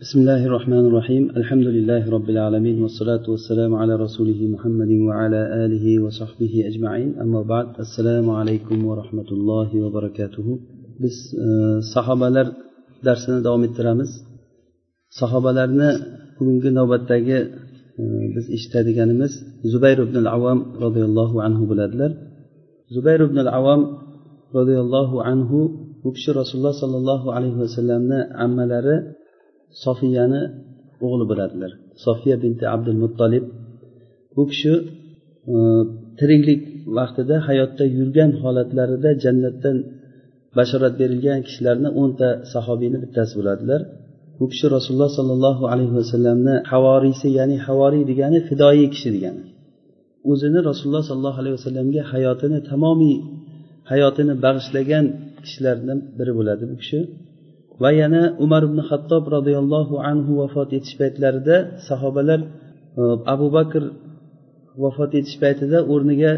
بسم الله الرحمن الرحيم الحمد لله رب العالمين والصلاة والسلام على رسوله محمد وعلى آله وصحبه أجمعين أما بعد السلام عليكم ورحمة الله وبركاته بس صحابة لر درسنا دوام الترامز صحابة لرنا بقنق نوبة بس اشتادقان مز زبير بن العوام رضي الله عنه بلادلر زبير بن العوام رضي الله عنه وكش رسول الله صلى الله عليه وسلم عمالره sofiyani o'g'li bo'ladilar. Sofiya binti abdul muttolib bu kishi e, tiriklik vaqtida hayotda yurgan holatlarida jannatdan bashorat berilgan kishilarni o'nta sahobiyni bittasi bo'ladilar. Bu kishi rasululloh sollallohu alayhi vasallamni havoriysi ya'ni havoriy degani fidoyi kishi degani. O'zini rasululloh sollallohu alayhi vasallamga hayotini tamomiy hayotini bag'ishlagan kishilardan biri bo'ladi bu kishi. Va yana umar ibn hattob roziyallohu anhu vafot etish paytlarida sahobalar e, abu bakr vafot etish paytida o'rniga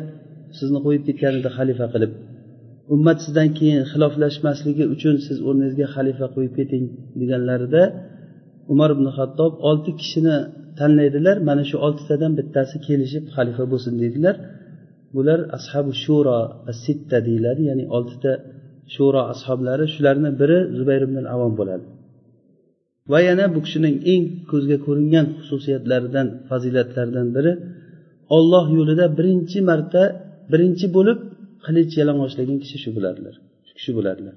sizni qo'yib ketgan edi xalifa qilib ummat sizdan keyin xiloflashmasligi uchun siz o'rningizga xalifa qo'yib keting deganlarida umar ibn hattob olti kishini tanlaydilar mana shu oltitadan bittasi kelishib xalifa bo'lsin deydilar. Bular ashabu shuro sitta deyiladi ya'ni oltita shuro ashoblari shularni biri zubayr ibn avom bo'ladi. Va yana bu kishining eng ko'zga ko'ringan xususiyatlaridan fazilatlaridan biri olloh yo'lida birinchi marta birinchi bo'lib qilich yalang'ochlagan kishi shu bo'ladilar shu kishi bo'ladilar.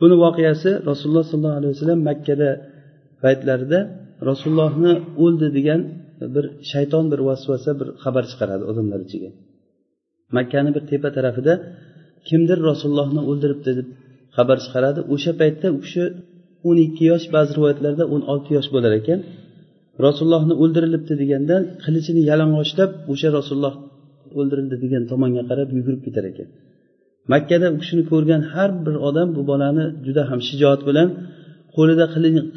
Buni voqeasi rasululloh sollallohu alayhi vasallam makkada paytlarida rasulullohni o'ldi degan bir shayton bir vasvasa bir xabar chiqaradi odamlar ichiga. Makkani bir tepa tarafida kimdir rasulullohni o'ldiribdi deb xabar chiqaradi. O'sha paytda u kishi o'n ikki yosh ba'zi rivoyatlarda o'n olti yosh bo'lar ekan. Rasulullohni o'ldirilibdi deganda qilichini yalang'ochlab o'sha rasululloh o'ldirildi degan tomonga qarab yugurib ketar ekan. Makkada u kishini ko'rgan har bir odam bu bolani juda ham shijoat bilan qo'lida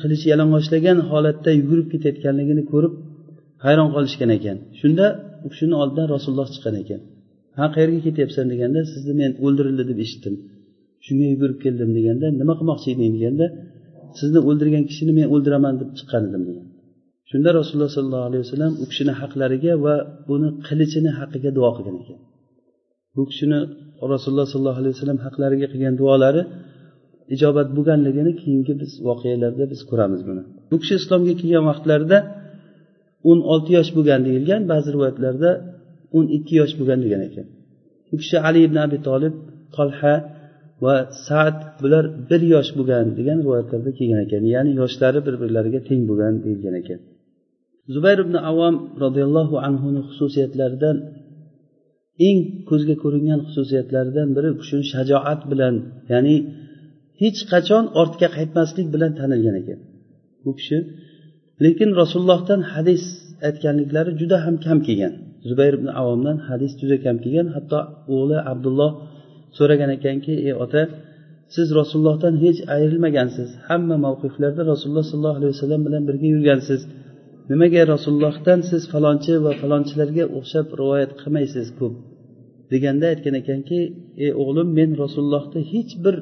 qilich yalang'ochlagan holatda yugurib ketayotganligini ko'rib hayron qolishgan ekan. Shunda u kishini oldidan rasululloh chiqqan ekan. Ha qayerga ketyapsan deganda sizni men o'ldirildi deb eshitdim. Shunga yugurib keldim deganda nima qilmoqchi eding deganda sizni o'ldirgan kishini men o'ldiraman deb chiqqan edim degan. Shunda rasululloh sollallohu alayhi vasallam u kishini haqlariga va buni qilichini haqqiga duo qilgan ekan. Bu kishini rasululloh sollallohu alayhi vasallam haqlariga qilgan duolari ijobat bo'lganligini keyingi biz voqealarda biz ko'ramiz buni. Bu kishi islomga kelgan vaqtlarida o'n olti yosh bo'lgan deyilgan ba'zi rivoyatlarda o'n ikki yosh bo'lgan degan ekan. U kishi ali ibn abi tolib tolha va saad bular bir yosh bo'lgan degan rivoyatlarda kelgan ekan. Ya'ni yoshlari bir birlariga teng bo'lgan deyilgan ekan. Zubayr ibn avom roziyallohu anhuni xususiyatlaridan eng ko'zga ko'ringan xususiyatlaridan biri u kishini shajoat bilan ya'ni hech qachon ortga qaytmaslik bilan tanilgan ekan. Bu kishi lekin rasulullohdan hadis aytganliklari juda ham kam kelgan. Zubayr ibn avomdan hadis juda kam kelgan. Hatto o'g'li abdulloh so'ragan ekanki ey ota siz rasulullohdan hech ayrilmagansiz. Hamma mavqiflarda rasululloh sollallohu alayhi vasallam bilan birga yurgansiz. Nimaga rasulullohdan siz falonchi va falonchilarga o'xshab rivoyat qilmaysiz ko'p deganda aytgan ekanki ey o'g'lim men rasulullohni hech bir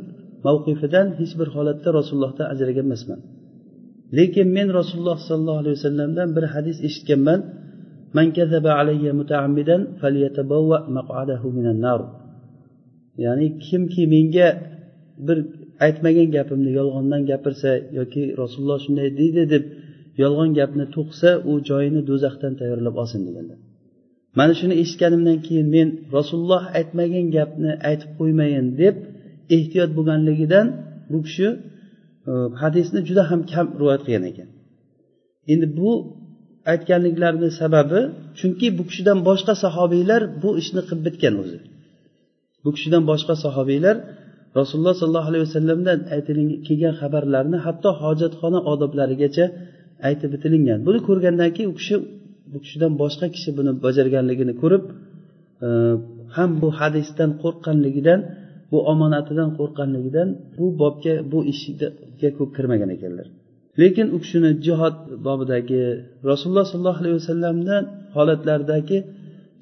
mavqifidan hech bir holatda rasulullohdan ajragan emasman lekin men rasululloh sollallohu alayhi vasallamdan bir hadis eshitganman. من كذب علي متعمدا فليتبوأ مقعده من النار ya'ni kimki menga bir aytmagan gapimni yolg'ondan gapirsa yoki rasululloh shunday deydi deb yolg'on gapni to'qisa u joyini do'zaxdan tayyorlab olsin deganlar mana shuni eshitganimdan keyin men rasululloh aytmagan gapni aytib qo'ymayin deb ehtiyot bo'lganligidan bu kishi hadisni juda ham kam rivoyat qilgan ekan endi bu aytganliklarini sababi chunki bu kishidan boshqa sahobiylar bu ishni qilib bitgan o'zi. Bu kishidan boshqa sahobiylar rasululloh sollallohu alayhi vasallamdan kelgan xabarlarni hatto hojatxona odoblarigacha aytib bitilingan. Buni ko'rgandan keyin u kishi bu kishidan boshqa kishi buni bajarganligini ko'rib e, ham bu hadisdan qo'rqqanligidan bu omonatidan qo'rqqanligidan bu bobga bu ishga ko'p kirmagan ekanlar. Lekin u kishini jihod bobidagi rasululloh sollallohu alayhi vasallamdan holatlaridagi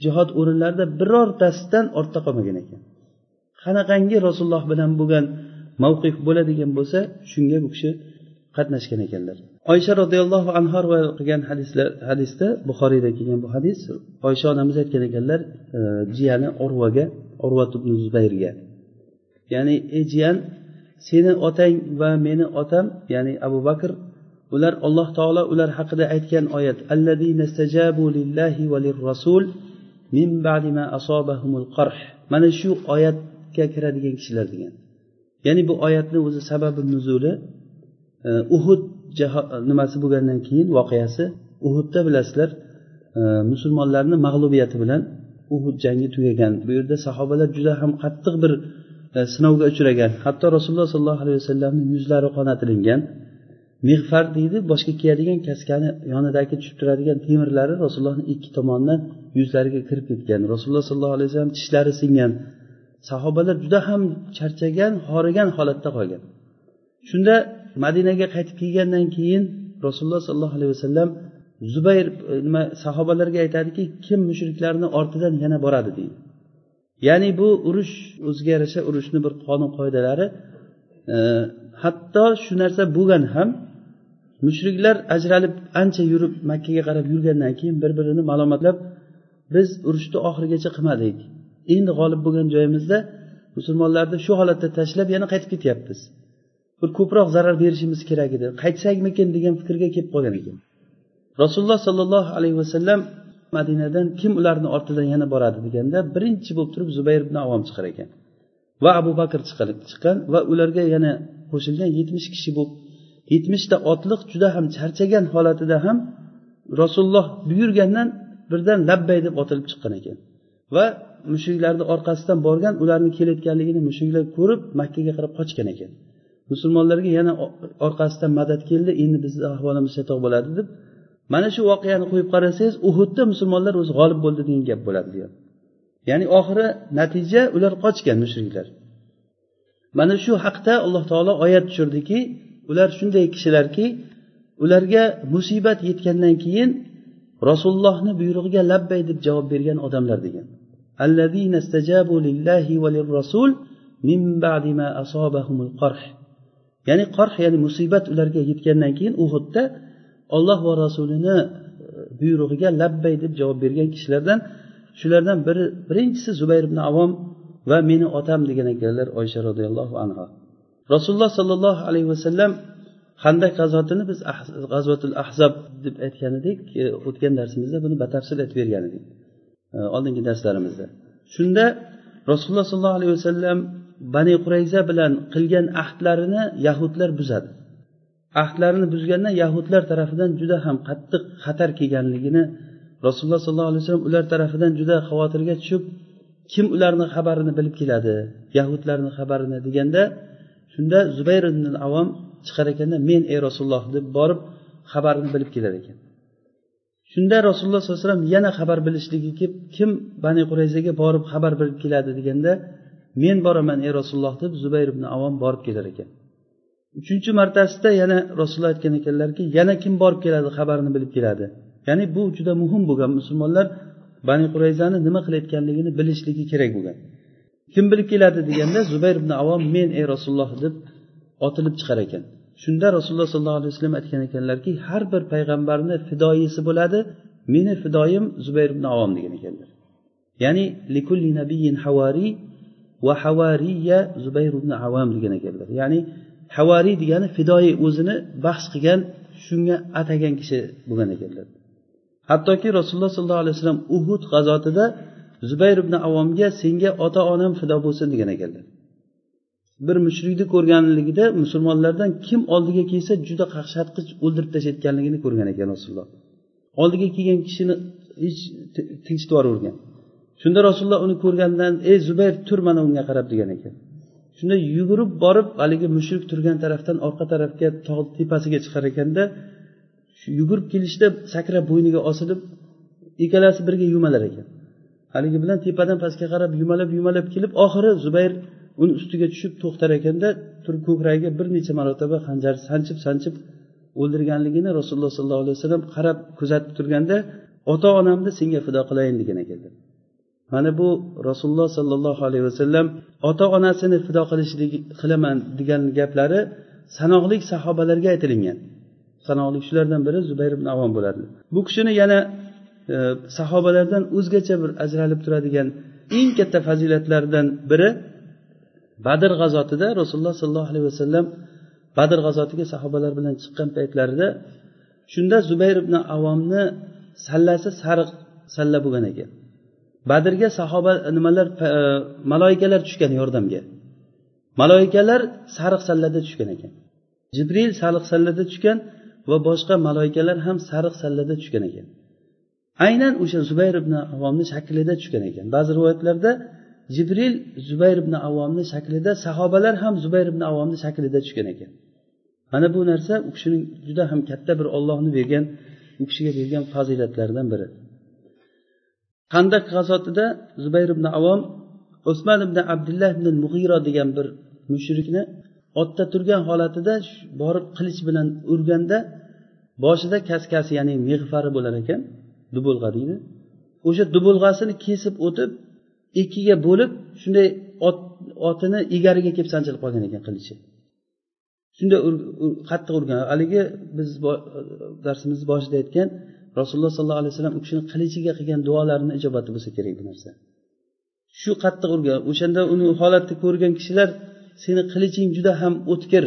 jihod o'rinlarida birortasidan ortda qolmagan ekan. Qanaqangi rasululloh bilan bo'lgan mavqif bo'ladigan bo'lsa shunga bu kishi qatnashgan ekanlar. Oysha roziyallohu anhu rivoyat qilgan hadislar hadisda buxoriyda kelgan bu hadis oysha onamiz aytgan ekanlar e, jiyani urvaga urvat ibn zubayrga. Ya'ni ey jiyan seni otang va meni otam ya'ni abu bakr ular alloh taolo ular haqida aytgan oyat lillahi va lirrasul min ba'di ma asobahumul qarh. Mana shu oyatga kiradigan kishilar degan. Ya'ni bu oyatni o'zi sababi nuzuli e, uhud nimasi bo'lgandan keyin voqeasi uhudda bilasizlar e, musulmonlarni mag'lubiyati bilan uhud jangi tugagan. Bu yerda sahobalar juda ham qattiq bir E, sinovga uchragan. Hatto rasululloh sollallohu alayhi vasallamni yuzlari qonatilingan mig'far deydi boshga kiyadigan kaskani yonidagi tushib turadigan temirlari rasulullohni ikki tomonidan yuzlariga kirib ketgan. Rasululloh sollallohu alayhi vasallam tishlari singan. Sahobalar juda ham charchagan horigan holatda qolgan. Shunda madinaga qaytib kelgandan keyin rasululloh sollallohu alayhi vasallam zubayr e, nima sahobalarga aytadiki kim mushriklarni ortidan yana boradi deydi. Ya'ni bu urush o'ziga yarasha urushni bir qonun qoidalari e, hatto shu narsa bo'lgan ham mushriklar ajralib ancha yurib makkaga qarab yurgandan keyin bir birini malomatlab biz urushni oxirigacha qilmadik. Endi g'olib bo'lgan joyimizda musulmonlarni shu holatda tashlab yana qaytib ketyapmiz. Bir ko'proq zarar berishimiz kerak edi. Qaytsakmikin degan fikrga kelib qolgan ekan. Rasululloh sollallohu alayhi vasallam madinadan kim ularni ortidan yana boradi deganda birinchi bo'lib turib zubayr ibn avom chiqar ekan. Va abu bakr chiqqan va ularga yana qo'shilgan yetmish kishi bo'lib yetmishta otliq juda ham charchagan holatida ham rasululloh buyurgandan birdan labbay deb otilib chiqqan ekan. Va mushriklarni orqasidan borgan ularni kelayotganligini mushriklar ko'rib makkaga qarab qochgan ekan. Musulmonlarga yana orqasidan madad keldi endi bizni ahvolimiz chatoq bo'ladi deb mana shu voqeani qo'yib qarasangiz uhudda musulmonlar o'zi g'olib bo'ldi degan gap bo'ladi degan. Ya'ni oxiri natija ular qochgan mushriklar. Mana shu haqda alloh taolo oyat tushirdiki ular shunday kishilarki ularga musibat yetgandan keyin rasulullohni buyrug'iga labbay deb javob bergan odamlar degan. Ya'ni qorh ya'ni musibat ularga yetgandan keyin uhudda olloh va rasulini e, buyrug'iga labbay deb javob bergan kishilardan shulardan biri birinchisi zubayr ibn avom va meni otam degan ekanlar oysha roziyallohu anhu rasululloh sollallohu alayhi vasallam handak g'azotini biz g'azvatul ahzab deb aytgan edik e, o'tgan darsimizda buni batafsil aytib bergan edik e, oldingi darslarimizda. Shunda rasululloh sollallohu alayhi vasallam bani qurayza bilan qilgan ahdlarini yahudlar buzadi. Ahdlarini buzgandan yahudlar tarafidan juda ham qattiq xatar kelganligini rasululloh sollallohu alayhi vasallam ular tarafidan juda xavotirga tushib kim ularni xabarini bilib keladi yahudlarni xabarini deganda shunda zubayr ibn avom chiqar ekanda men ey rasululloh deb borib xabarini bilib kelar ekan. Shunda rasululloh sollallohu alayhi vasallam yana xabar bilishligi kelib kim bani qurayzaga borib xabar bilib keladi deganda men boraman ey rasululloh deb zubayr ibn avom borib kelar ekan. Uchinchi martasida yana rasululloh aytgan ekanlarki yana kim borib keladi xabarini bilib keladi. Ya'ni bu juda muhim bo'lgan musulmonlar bani qurayzani nima qilayotganligini bilishligi kerak bo'lgan. Kim bilib keladi deganda zubayr ibn avom men ey rasululloh deb otilib chiqar ekan. Shunda rasululloh sollallohu alayhi vasallam aytgan ekanlarki har bir payg'ambarni fidoyisi bo'ladi meni fidoyim zubayr ibn avom degan ekanlar. Ya'ni likulli nabiyin havariy va havariya zubayr ibn avam degan ekanlar. Ya'ni havariy degani fidoyi o'zini bahs qilgan shunga atagan kishi bo'lgan ekanlar. Hattoki rasululloh sollallohu alayhi vasallam uhud g'azotida zubayr ibn avomga senga ota onam fido bo'lsin degan ekanlar. Bir mushrikni ko'rganligida musulmonlardan kim oldiga kelsa juda qaqshatqich o'ldirib tashlayotganligini ko'rgan ekan rasululloh. Oldiga kelgan kishini hech tinchitib yuboravergan shunda rasululloh uni ko'rgandan ey zubayr tur mana unga qarab degan ekan. Shunda yugurib borib haligi mushrik turgan tarafdan orqa tarafga tog' tepasiga chiqar ekanda yugurib kelishda sakrab bo'yniga osilib ikkalasi birga yumalar ekan. Haligi bilan tepadan pastga qarab yumalab yumalab kelib oxiri zubayr uni ustiga tushib to'xtar ekanda turib ko'kragiga bir necha marotaba hanjar sanchib sanchib o'ldirganligini rasululloh sollallohu alayhi vasallam qarab kuzatib turganda ota onamni senga fido qilayin degan ekanlar mana bu rasululloh sollallohu alayhi vasallam ota onasini fido qilishlik qilaman degan gaplari sanoqli sahobalarga aytilingan. Sanoqli shulardan biri zubayr ibn avon bo'ladi. Bu kishini yana e, sahobalardan o'zgacha bir ajralib turadigan eng katta fazilatlaridan biri badr g'azotida rasululloh sollallohu alayhi vasallam badr g'azotiga sahobalar bilan chiqqan paytlarida shunda zubayr ibn avomni sallasi sariq salla bo'lgan ekan. Badrga sahoba nimalar e, maloyikalar maloikalar tushgan yordamga. Maloikalar sariq sallada tushgan ekan. Jibril sariq sallada tushgan va boshqa maloikalar ham sariq sallada tushgan ekan. Aynan o'sha zubayr ibn avomni shaklida tushgan ekan. Ba'zi rivoyatlarda jibril zubayr ibn avomni shaklida sahobalar ham zubayr ibn avomni shaklida tushgan ekan. Mana bu narsa u kishining juda ham katta bir ollohni bergan u kishiga bergan fazilatlaridan biri. Handaq g'azotida? Zubayr ibn avom usmon ibn abdullah ibn mug'iro degan bir mushrikni otda turgan holatida borib qilich bilan urganda boshida kaskasi ya'ni mig'fari bo'lar ekan dubulg'a deydi. O'sha dubulg'asini kesib o'tib ikkiga bo'lib shunday ot otini egariga kelib sanchilib qolgan ekan qilichi. Shunday qattiq urgan. Haligi biz darsimizni boshida aytgan rasululloh sollallohu alayhi vasallam u kishini qilichiga qilgan duolarini ijobati bo'lsa kerak bu narsa. Shu qattiq urgan o'shanda uni holatni ko'rgan kishilar seni qiliching juda ham o'tkir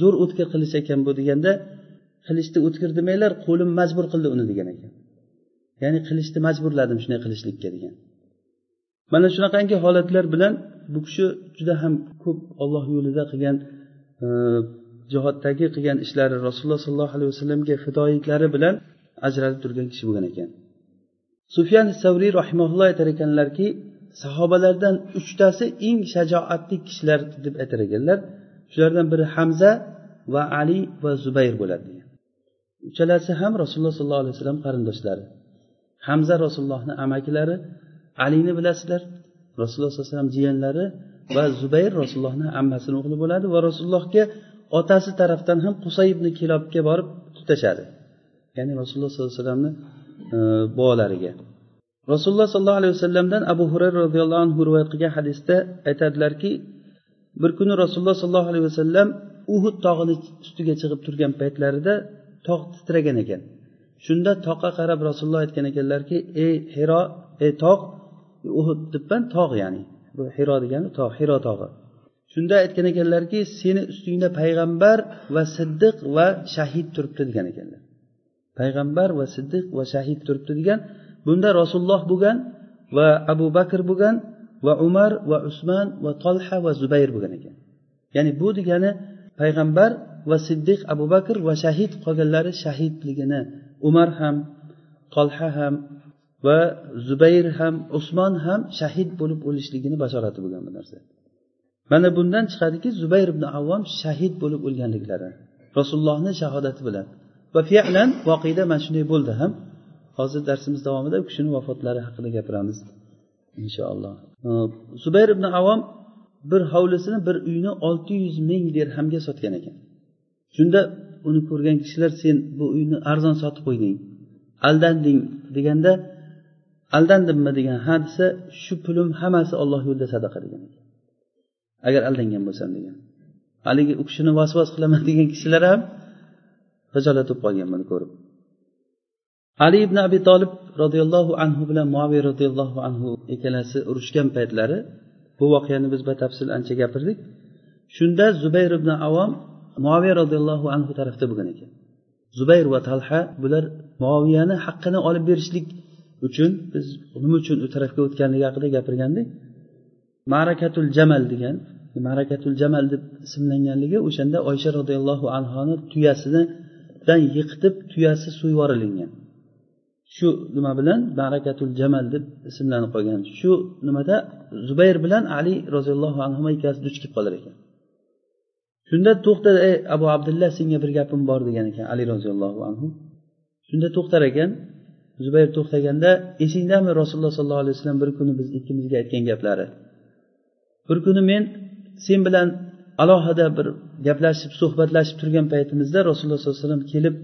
zo'r o'tkir qilich ekan bu deganda qilichni o'tkir demanglar qo'lim majbur qildi uni degan ekan. Ya'ni qilichni majburladim shunday qilishlikka degan. Mana shunaqangi holatlar bilan bu kishi juda ham ko'p olloh yo'lida qilgan e, jihoddagi qilgan ishlari rasululloh sollallohu alayhi vasallamga fidoyiliklari bilan ajralib turgan kishi bo'lgan ekan. Sufyan savriy rahimaulloh aytar ekanlarki sahobalardan uchtasi eng shajoatli kishilar deb aytar ekanlar. Shulardan biri hamza va ali va zubayr bo'ladi degan. Uchalasi ham rasululloh sollallohu alayhi vasallam qarindoshlari. Hamza rasulullohni amakilari alini bilasizlar rasululloh sallallohu alayhi vasallam jiyanlari va zubayr rasulullohni ammasini o'g'li bo'ladi va rasulullohga otasi tarafdan ham qusay ibn kilobga borib tutashadi. Ya'ni rasululloh sollallohu alayhi vasallamni e, bolalariga. Rasululloh sollallohu alayhi vasallamdan abu hurayra roziyallohu anhu rivoyat qilgan hadisda aytadilarki bir kuni rasululloh sollallohu alayhi vasallam uhud tog'ini ustiga chiqib turgan paytlarida tog' titragan ekan. Shunda toqqa qarab rasululloh aytgan ekanlarki ey hiro ey tog' uhud debman tog' ya'ni bu hiro degani tog' hiro tog'i. Shunda aytgan ekanlarki seni ustingda payg'ambar va siddiq va shahid turibdi degan ekanlar. Payg'ambar va siddiq va shahid turibdi degan bunda rasululloh bo'lgan va abu bakr bo'lgan va umar va usmon va tolha va zubayr bo'lgan ekan. Ya'ni bu degani payg'ambar va siddiq abu bakr va shahid qolganlari shahidligini umar ham tolha ham va zubayr ham usmon ham shahid bo'lib o'lishligini bashorati bo'lgan bu narsa. Mana bundan chiqadiki zubayr ibn avvom shahid bo'lib o'lganliklari rasulullohni shahodati bilan. Va filan voqeda mana shunday bo'ldi ham. Hozir darsimiz davomida u kishini vafotlari haqida gapiramiz inshaalloh. Zubayr ibn avom bir hovlisini bir uyni olti yuz ming dirhamga sotgan ekan. Shunda uni ko'rgan kishilar sen bu uyni arzon sotib qo'yding aldanding deganda aldandimmi degan ha desa shu pulim hammasi olloh yo'lida sadaqa degan agar aldangan bo'lsam degan. Haligi u kishini vasvas qilaman degan kishilar ham xijolat bo'lib qolgan buni ko'rib. Ali ibn abi tolib roziyallohu anhu bilan muaviy roziyallohu anhu ikkalasi urushgan paytlari bu voqeani biz batafsil ancha gapirdik. Shunda zubayr ibn avom muaviya roziyallohu anhu tarafda bo'lgan ekan. Zubayr va talha bular muaviyani haqqini olib berishlik uchun biz nima uchun u tarafga o'tganligi haqida gapirgandik. Marakatul jamal degan marakatul jamal deb ismlanganligi o'shanda oysha roziyallohu anhoni dan yiqitib tuyasi so'yib yuborilingan shu nima bilan? Barakatul jamal deb ismlanib qolgan shu nimada? Zubayr bilan ali roziyallohu anhu ikkalasi duch kelib qolar ekan. Shunda to'xta ey abu abdullah senga bir gapim bor degan ekan ali roziyallohu anhu. Shunda to'xtar ekan. Zubayr to'xtaganda esingdami rasululloh sollallohu alayhi vasallam bir kuni biz ikkimizga aytgan gaplari? Bir kuni men sen bilan alohida bir gaplashib suhbatlashib turgan paytimizda rasululloh sollallohu alayhi vasallam kelib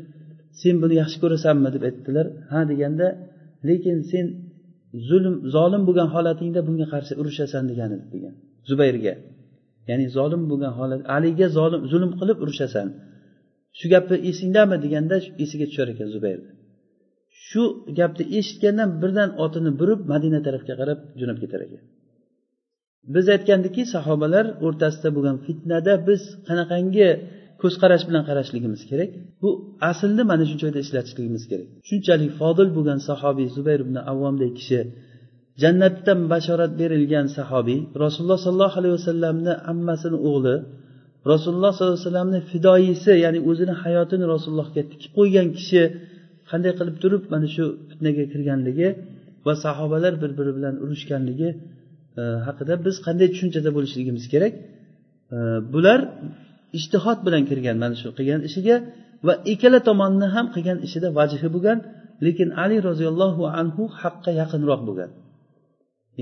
sen buni yaxshi ko'rasanmi? deb aytdilar. Ha deganda lekin sen zulm zolim bo'lgan holatingda bunga qarshi urushasan degan edi degan. Zubayrga ya'ni zolim bo'lgan holat aliga zolim zulm qilib urushasan shu gapni esingdami? deganda esiga tushar ekan zubayr. Shu gapni eshitgandan birdan otini burib madina tarafga qarab jo'nab ketar ekan. Biz aytgandikki sahobalar o'rtasida bo'lgan fitnada biz qanaqangi ko'zqarash bilan qarashligimiz kerak? Bu aslni mana shu joyda ishlatishligimiz kerak. Shunchalik fodil bo'lgan sahobiy zubayr ibn avvomdek kishi jannatdan bashorat berilgan sahobiy rasululloh sollallohu alayhi vasallamni ammasini o'g'li rasululloh sollallohu alayhi vasallamni fidoyisi ya'ni o'zini hayotini rasulullohga tikib qo'ygan kishi qanday qilib turib mana shu fitnaga kirganligi va sahobalar bir biri bilan urushganligi E, haqida biz qanday tushunchada bo'lishligimiz kerak? E, bular ishtihod bilan kirgan mana shu qilgan ishiga va ikkala tomonni ham qilgan ishida vajhi bo'lgan lekin ali roziyallohu anhu haqqa yaqinroq bo'lgan.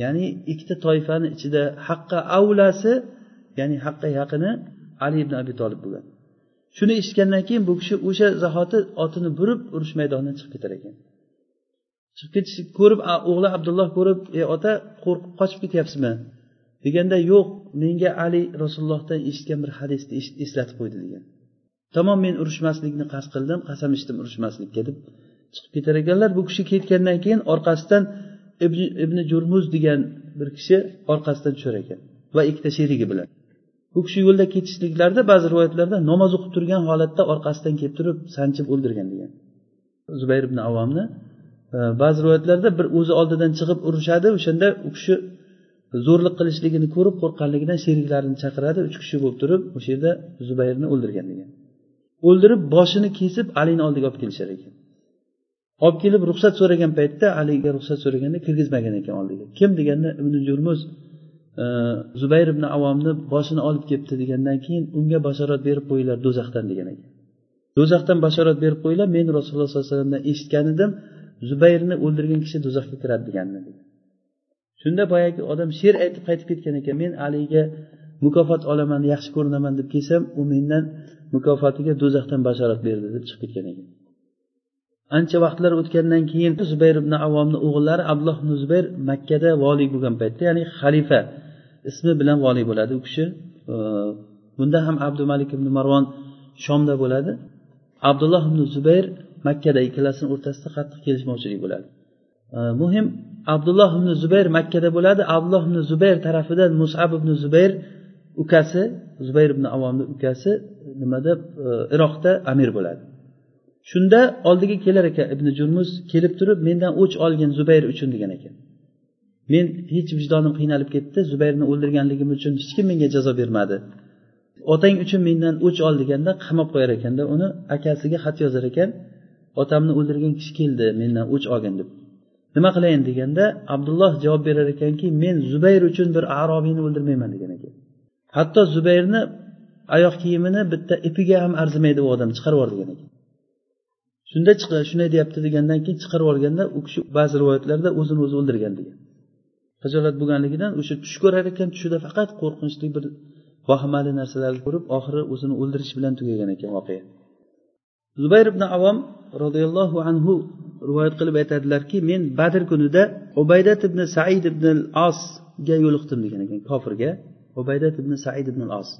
Ya'ni ikkita toifani ichida haqqa avlasi ya'ni haqqa yaqini ali ibn abi tolib bo'lgan. Shuni eshitgandan keyin bu kishi o'sha zahoti otini burib urush maydonidan chiqib ketar ekan. Chiqib ketish ko'rib o'g'li abdulloh ko'rib ey ota qo'rqib qochib ketyapsizmi? deganda yo'q menga ali rasulullohdan eshitgan bir hadisni eslatib qo'ydi degan. Tamom men urushmaslikni qasd qildim qasam ichdim urushmaslikka deb chiqib ketar ekanlar bu kishi ketgandan keyin orqasidan ibn, ibn jurmuz degan bir kishi orqasidan tushar ekan va ikkita sherigi bilan. Bu kishi yo'lda ketishliklarida ba'zi rivoyatlarda namoz o'qib turgan holatda orqasidan kelib turib sanchib o'ldirgan degan. Zubayr ibn avomni ba'zi rivoyatlarda bir o'zi oldidan chiqib urushadi o'shanda u kishi zo'rlik qilishligini ko'rib qo'rqqanligidan sheriklarini chaqiradi uch kishi bo'lib turib o'sha yerda zubayrni o'ldirgan degan. O'ldirib boshini kesib alini oldiga olib kelishar ekan. Olib kelib ruxsat so'ragan paytda aliga ruxsat so'raganda kirgizmagan ekan oldiga. Kim deganda ibn jurmuz zubayr ibn avomni boshini olib kelibdi degandan keyin unga bashorat berib qo'yinglar do'zaxdan degan ekan. Do'zaxdan bashorat berib qo'yinglar men rasululloh sollallohu alayhi vasallamdan eshitgan edim. Zubayrni o'ldirgan kishi do'zaxga kiradi deganini shunda boyagi odam she'r aytib qaytib ketgan ekan men aliga mukofot olaman yaxshi ko'rinaman deb kelsam u mendan mukofotiga do'zaxdan bashorat berdi deb chiqib ketgan ekan. Ancha vaqtlar o'tgandan keyin zubayr ibn avomni o'g'illari abdulloh ibn zubayr makkada voliy bo'lgan paytda ya'ni xalifa ismi bilan voliy bo'ladi. U kishi e, bunda ham abdumalik ibn marvon shomda bo'ladi. Abdulloh ibn zubayr makkada ikkalasini o'rtasida qattiq kelishmovchilik bo'ladi. Muhim abdulloh ibn zubayr makkada bo'ladi. Abdulloh ibn zubayr tarafidan musab ibn zubayr ukasi zubayr ibn avomni ukasi nimada? Iroqda amir bo'ladi. Shunda oldiga kelar ekan ibn jurmuz kelib turib mendan o'ch olgin zubayr uchun degan ekan. Men hech vijdonim qiynalib ketdi zubayrni o'ldirganligim uchun hech kim menga jazo bermadi. Otang uchun mendan o'ch ol deganda qamab qo'yar ekanda uni akasiga xat yozar ekan. Otamni o'ldirgan kishi keldi mendan o'ch olgin deb. Nima qilayin deganda abdulloh javob berar ekanki men zubayr uchun bir arobiyni o'ldirmayman degan ekan. Hatto zubayrni oyoq kiyimini bitta ipiga ham arzimaydi u odam chiqarib yubor degan ekan. Shunda shunday deyapti degandan keyin chiqarib yuborganda u kishi ba'zi rivoyatlarda o'zini o'zi o'ldirgan degan. Hijolat bo'lganligidan o'sha tush ko'rar ekan tushida faqat qo'rqinchli bir vahimali narsalarni ko'rib oxiri o'zini o'ldirish bilan tugagan ekan voqea. Zubayr ibn avom roziyallohu anhu rivoyat qilib aytadilarki men badr kunida ubaydat ibn said ibn al osga yo'liqdim degan ekan kofirga. Ubaydat ibn said ibn al os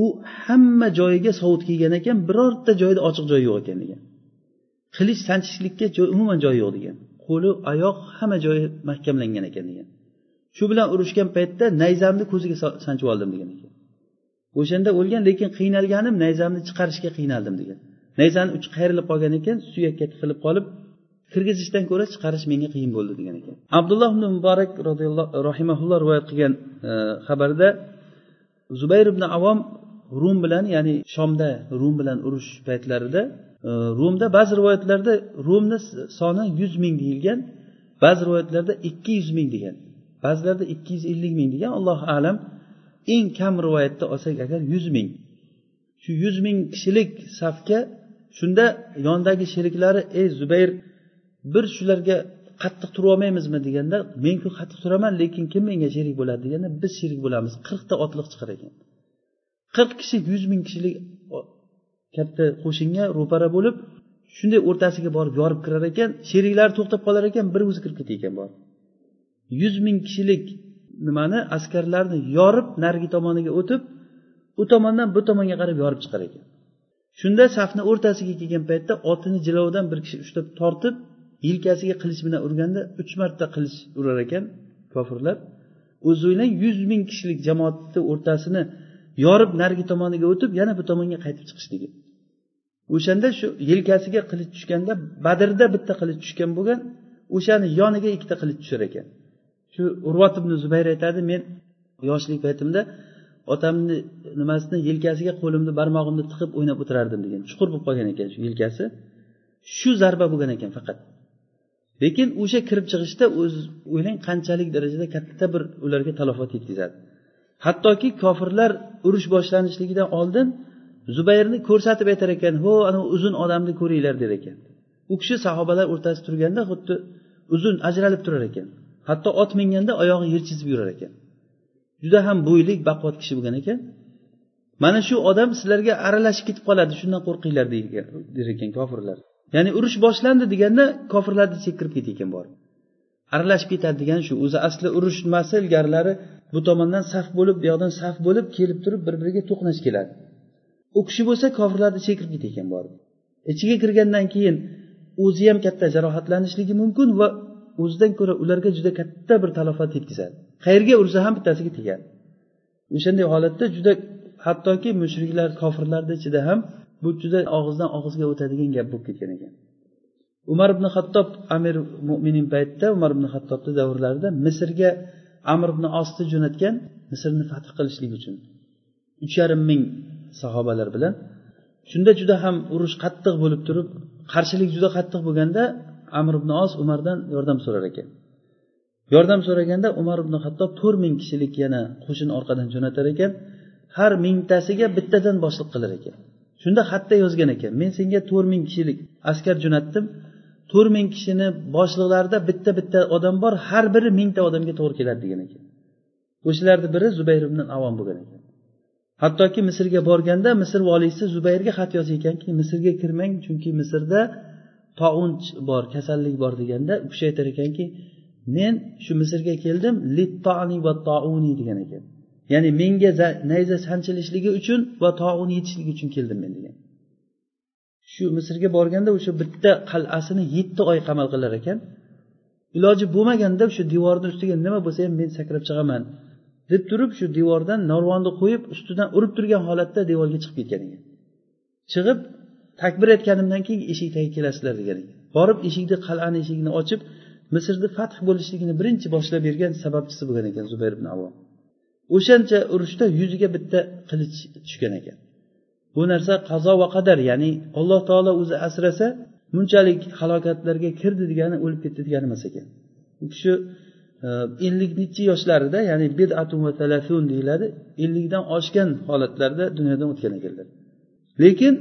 u hamma joyiga sovut kiygan ekan birorta joyda ochiq joy yo'q ekan degan. Qilich sanchishlikka umuman joy yo'q degan. Qo'li oyoq hamma joyi mahkamlangan ekan degan. Shu bilan urushgan paytda nayzamni ko'ziga sanchib oldim degan ekan. O'shanda o'lgan lekin qiynalganim nayzamni chiqarishga qiynaldim degan. Nayzani uchi qayrilib qolgan ekan suyakka tiqilib qolib kirgizishdan ko'ra chiqarish menga qiyin bo'ldi degan ekan. Abdulloh ibn muborak roziyallohu rahimaulloh rivoyat qilgan e, xabarda zubayr ibn avom rum bilan ya'ni shomda rum bilan urush paytlarida e, rumda ba'zi rivoyatlarda rumni soni yuz ming deyilgan ba'zi rivoyatlarda ikki yuz ming degan ba'zilarda ikki yuz ellik ming degan allohu alam eng kam rivoyatda olsak agar yuz ming. Shu yuz ming kishilik safga shunda yonidagi sheriklari ey zubayr bir shularga qattiq turib olmaymizmi deganda men ku qattiq turaman lekin kim menga sherik bo'ladi? deganda biz sherik bo'lamiz qirqta otliq chiqar ekan. Qirq kishi yuz ming kishilik katta qo'shinga ro'para bo'lib shunday o'rtasiga borib yorib kirar ekan sheriklari to'xtab qolar ekan bir o'zi kirib ketar ekan borib. Yuz ming kishilik nimani askarlarni yorib narigi tomoniga o'tib u tomondan bu tomonga qarab yorib chiqar ekan. Shunda safni o'rtasiga kelgan paytda otini jilovidan bir kishi ushlab tortib yelkasiga qilich bilan urganda uch marta qilich urar ekan kofirlar. O'zi o'ylang yuz ming kishilik jamoatni o'rtasini yorib narigi tomoniga o'tib yana bu tomonga qaytib chiqishligi o'shanda shu yelkasiga qilich tushganda badrda bitta qilich tushgan bo'lgan o'shani yoniga ikkita qilich tushar ekan. Shu urvat ibn zubayr aytadi men yoshlik paytimda otamni nimasini yelkasiga qo'limni barmog'imni tiqib o'ynab o'tirardim degan chuqur bo'lib qolgan ekan shu yelkasi. Shu zarba bo'lgan ekan faqat. Lekin o'sha kirib chiqishda o'z o'ylang qanchalik darajada katta bir ularga talofat yetkazadi. Hattoki kofirlar urush boshlanishligidan oldin zubayrni ko'rsatib aytar ekan ho anavi uzun odamni ko'ringlar der ekan. U kishi sahobalar o'rtasida turganda xuddi uzun ajralib turar ekan. Hatto ot minganda oyog'i yer chizib yurar ekan. Juda ham bo'ylik baquvvat kishi bo'lgan ekan. Mana shu odam sizlarga aralashib ketib qoladi shundan qo'rqinglar der ekan kofirlar. Ya'ni urush boshlandi deganda kofirlarni ichiga kirib ketdi ekan borib aralashib ketadi degani shu. O'zi asli urush nimasi ilgarilari bu tomondan saf bo'lib bu yoqdan saf bo'lib kelib turib bir biriga to'qnash keladi. U kishi bo'lsa kofirlarni ichiga kirib ketdi ekan borib ichiga kirgandan keyin o'zi ham katta jarohatlanishligi mumkin va o'zidan ko'ra ularga juda katta bir talofat yetkazadi. Qayerga ursa ham bittasiga tegadi o'shanday holatda juda hattoki mushriklar kofirlarni ichida ham bu juda og'izdan og'izga o'tadigan gap bo'lib ketgan ekan. Umar ibn hattob amir mo'minin paytida umar ibn hattobni davrlarida misrga amr ibn osni jo'natgan misrni fath qilishlik uchun uch yarim ming sahobalar bilan shunda juda ham urush qattiq bo'lib turib qarshilik juda qattiq bo'lganda amr ibn os umardan yordam so'rar ekan. Yordam so'raganda umar ibn hattob to'rt ming kishilik yana qo'shin orqadan jo'natar ekan. Har mingtasiga bittadan boshliq qilar ekan. Shunda xatda yozgan ekan. Men senga to'rt ming kishilik askar jo'natdim. To'rt ming kishini boshliqlarida bitta bitta odam bor har biri mingta odamga to'g'ri keladi degan ekan. O'shalarni biri zubayr ibn avom bo'lgan ekan. Hattoki misrga borganda misr voliysi zubayrga xat yozganki misrga kirmang chunki misrda tounch bor kasallik bor deganda u kishi aytar ekanki men shu misrga keldim littoni va touni degan ekan. Ya'ni menga nayza sanchilishligi uchun va toun yetishligi uchun keldim men degan. Shu misrga borganda o'sha bitta qal'asini yetti oy qamal qilar ekan. Iloji bo'lmaganda shu devorni ustiga nima bo'lsa ham men sakrab chiqaman deb turib shu devordan narvonni qo'yib ustidan urib turgan holatda devorga chiqib ketgan ekan. Chiqib takbir aytganimdan keyin eshik tagiga kelasizlar degan ekan. Borib eshikni qal'ani eshigini ochib misrni fath bo'lishligini birinchi boshlab bergan sababchisi bo'lgan ekan zubayr ibn avom o'shancha urushda yuziga bitta qilich tushgan ekan. Bu narsa qazo va qadar ya'ni alloh taolo o'zi asrasa bunchalik halokatlarga kirdi degani o'lib ketdi degani emas ekan. U kishi e, ellik nechi yoshlarida ya'ni bidatu va talasun deyiladi ellikdan oshgan holatlarda dunyodan o'tgan ekanlar. Lekin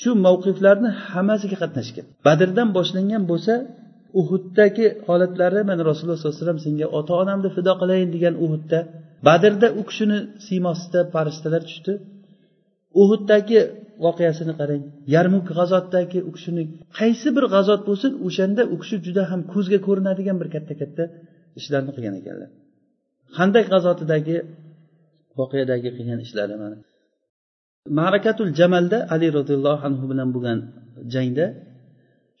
shu mavqiflarni hammasiga qatnashgan. Badrdan boshlangan bo'lsa uhuddagi holatlari mana rasululloh sollallohu alayhi vasallam senga ota onamni fido qilayin degan uhudda badrda u kishini siymosida farishtalar tushdi. Uhuddagi voqeasini qarang. Yarmuk g'azotdagi u kishini qaysi bir g'azot bo'lsin o'shanda u kishi juda ham ko'zga ko'rinadigan bir katta katta ishlarni qilgan ekanlar. Handak g'azotidagi voqeadagi qilgan ishlari mana? Marakatul jamalda ali roziyallohu anhu bilan bo'lgan jangda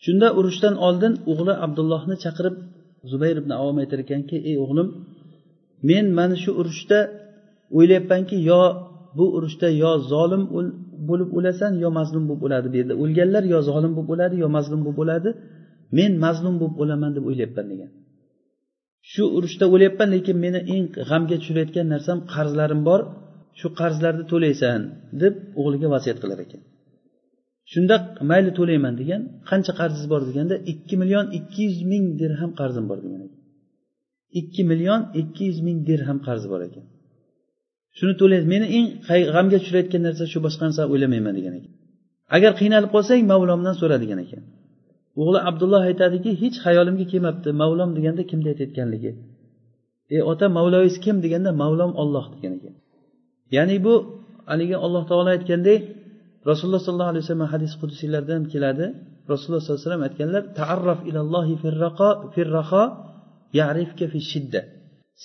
shunda urushdan oldin o'g'li abdullohni chaqirib zubayr ibn avom aytar ekanki ey o'g'lim men mana shu urushda o'ylayapmanki yo bu urushda yo zolim bo'lib o'lasan yo mazlum bo'lib o'ladi bu yerda o'lganlar yo zolim bo'lib o'ladi yo mazlum bo'lib o'ladi men mazlum bo'lib o'laman deb o'ylayapman degan. Shu urushda o'lyapman lekin meni eng g'amga tushirayotgan narsam qarzlarim bor shu qarzlarni to'laysan deb o'g'liga vasiyat qilar ekan. Shunda mayli to'layman degan qancha qarzingiz bor deganda ikki million ikki yuz ming dirham qarzim bor degan ekan. Ikki million ikki yuz ming dirham qarzi bor ekan. Shuni to'laydi meni eng g'amga tushirayotgan narsa shu boshqa narsa o'ylamayman degan ekan. Agar qiynalib qolsang mavlomdan so'ra degan ekan. O'g'li abdulloh aytadiki hech xayolimga kelmabdi mavlom deganda kimni aytayotganligi? Ey ota mavloyingiz kim deganda mavlom olloh degan ekan. Ya'ni bu haligi alloh taolo aytgandek rasululloh sollallohu alayhi vasallam hadis qudusiylarda ham keladi. Rasululloh sollallohu alayhi vasallam aytganlar taarraf ilallohi firraho yarifka fi shidda.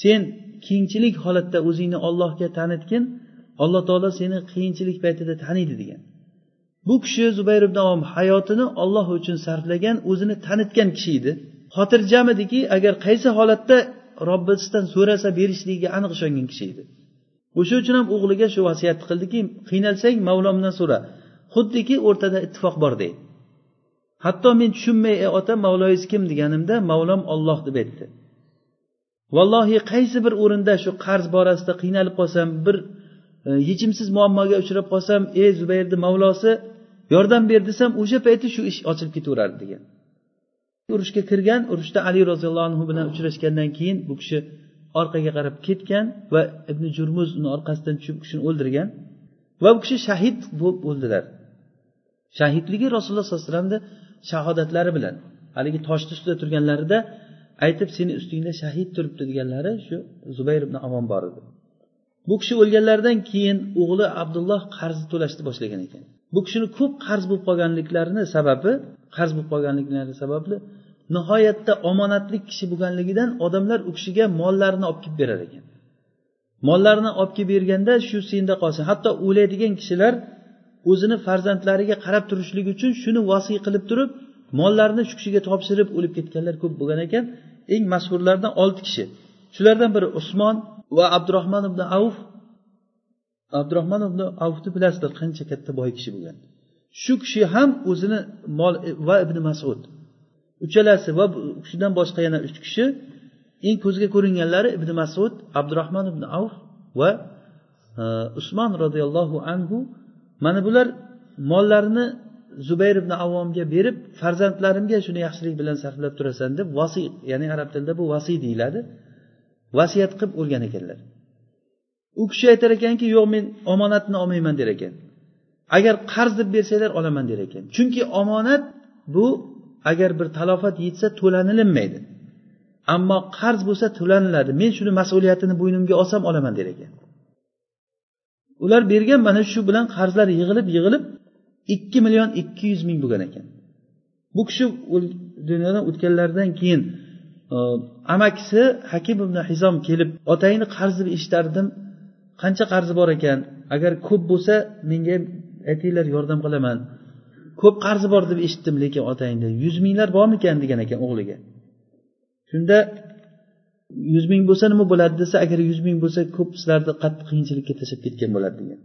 Sen kengchilik holatda o'zingni ollohga tanitgin alloh taolo seni qiyinchilik paytida taniydi degan. Bu kishi zubayr ibn avom hayotini olloh uchun sarflagan o'zini tanitgan kishi edi. Xotirjam ediki agar qaysi holatda robbisidan so'rasa berishligiga aniq ishongan kishi edi. O'sha uchun ham o'g'liga shu vasiyatni qildiki qiynalsang mavlomdan so'ra xuddiki o'rtada ittifoq bor deydi hatto men tushunmay ey ota mavloyingiz kim? deganimda mavlom olloh deb aytdi. Vallohi qaysi bir o'rinda shu qarz borasida qiynalib qolsam bir e, yechimsiz muammoga uchrab qolsam ey zubayrni mavlosi yordam ber desam o'sha payti shu ish ochilib ketaverardi degan. Urushga kirgan urushda ali roziyallohu anhu bilan uchrashgandan keyin bu kishi orqaga qarab ketgan va ibn jurmuz uni orqasidan tushib u kishini o'ldirgan va bu kishi shahid bo'lib o'ldilar. Shahidligi rasululloh sollallohu alayhi vasallamni shahodatlari bilan haligi toshni ustida turganlarida aytib seni ustingda shahid turibdi deganlari shu zubayr ibn avon bor edi. Bu kishi o'lganlaridan keyin o'g'li abdulloh qarzni to'lashni boshlagan ekan. Bu kishini ko'p qarz bo'lib qolganliklarini sababi qarz bo'lib qolganliklari sababli nihoyatda omonatli kishi bo'lganligidan odamlar u kishiga mollarini olib kelib berar ekan. Mollarini olib kelib berganda shu senda qolsin. Hatto o'laydigan kishilar o'zini farzandlariga qarab turishlik uchun shuni vasiy qilib turib mollarini shu kishiga topshirib o'lib ketganlar ko'p bo'lgan ekan. Eng mashhurlardan olti kishi. Shulardan biri usmon va abdurahmon ibn avf. Abdurahmon ibn avfni bilasizlar qancha katta boy kishi bo'lgan. Shu kishi ham o'zini mol va ibn masud uchalasi va u kishidan boshqa yana uch kishi eng ko'zga ko'ringanlari ibn masud abdurahmon ibn avf va e, usmon roziyallohu anhu. Mana bular mollarini zubayr ibn avvomga berib farzandlarimga shuni yaxshilik bilan sarflab turasan deb vasiy ya'ni arab tilida bu vasiy deyiladi. Vasiyat qilib o'lgan ekanlar. U kishi aytar ekanki yo'q men omonatni olmayman der ekan. Agar qarz deb bersanglar olaman der ekan. Chunki omonat bu agar bir talofat yetsa to'lanilinmaydi. Ammo qarz bo'lsa to'laniladi. Men shuni mas'uliyatini bo'ynimga olsam olaman der ekan. Ular bergan mana shu bilan qarzlar yig'ilib yig'ilib ikki million ikki yuz ming bo'lgan ekan. Bu kishi dunyodan o'tganlaridan keyin e, amakisi hakim ibn hizom kelib otangni qarzi eshitardim qancha qarzi bor ekan? Agar ko'p bo'lsa menga aytinglar yordam qilaman. Ko'p qarzi bor deb eshitdim lekin otangni yuz minglar bormikan degan ekan o'g'liga. Shunda yuz ming bo'lsa nima bo'ladi desa agar yuz ming bo'lsa ko'p sizlarni qattiq qiyinchilikka tashlab ketgan bo'ladi degan.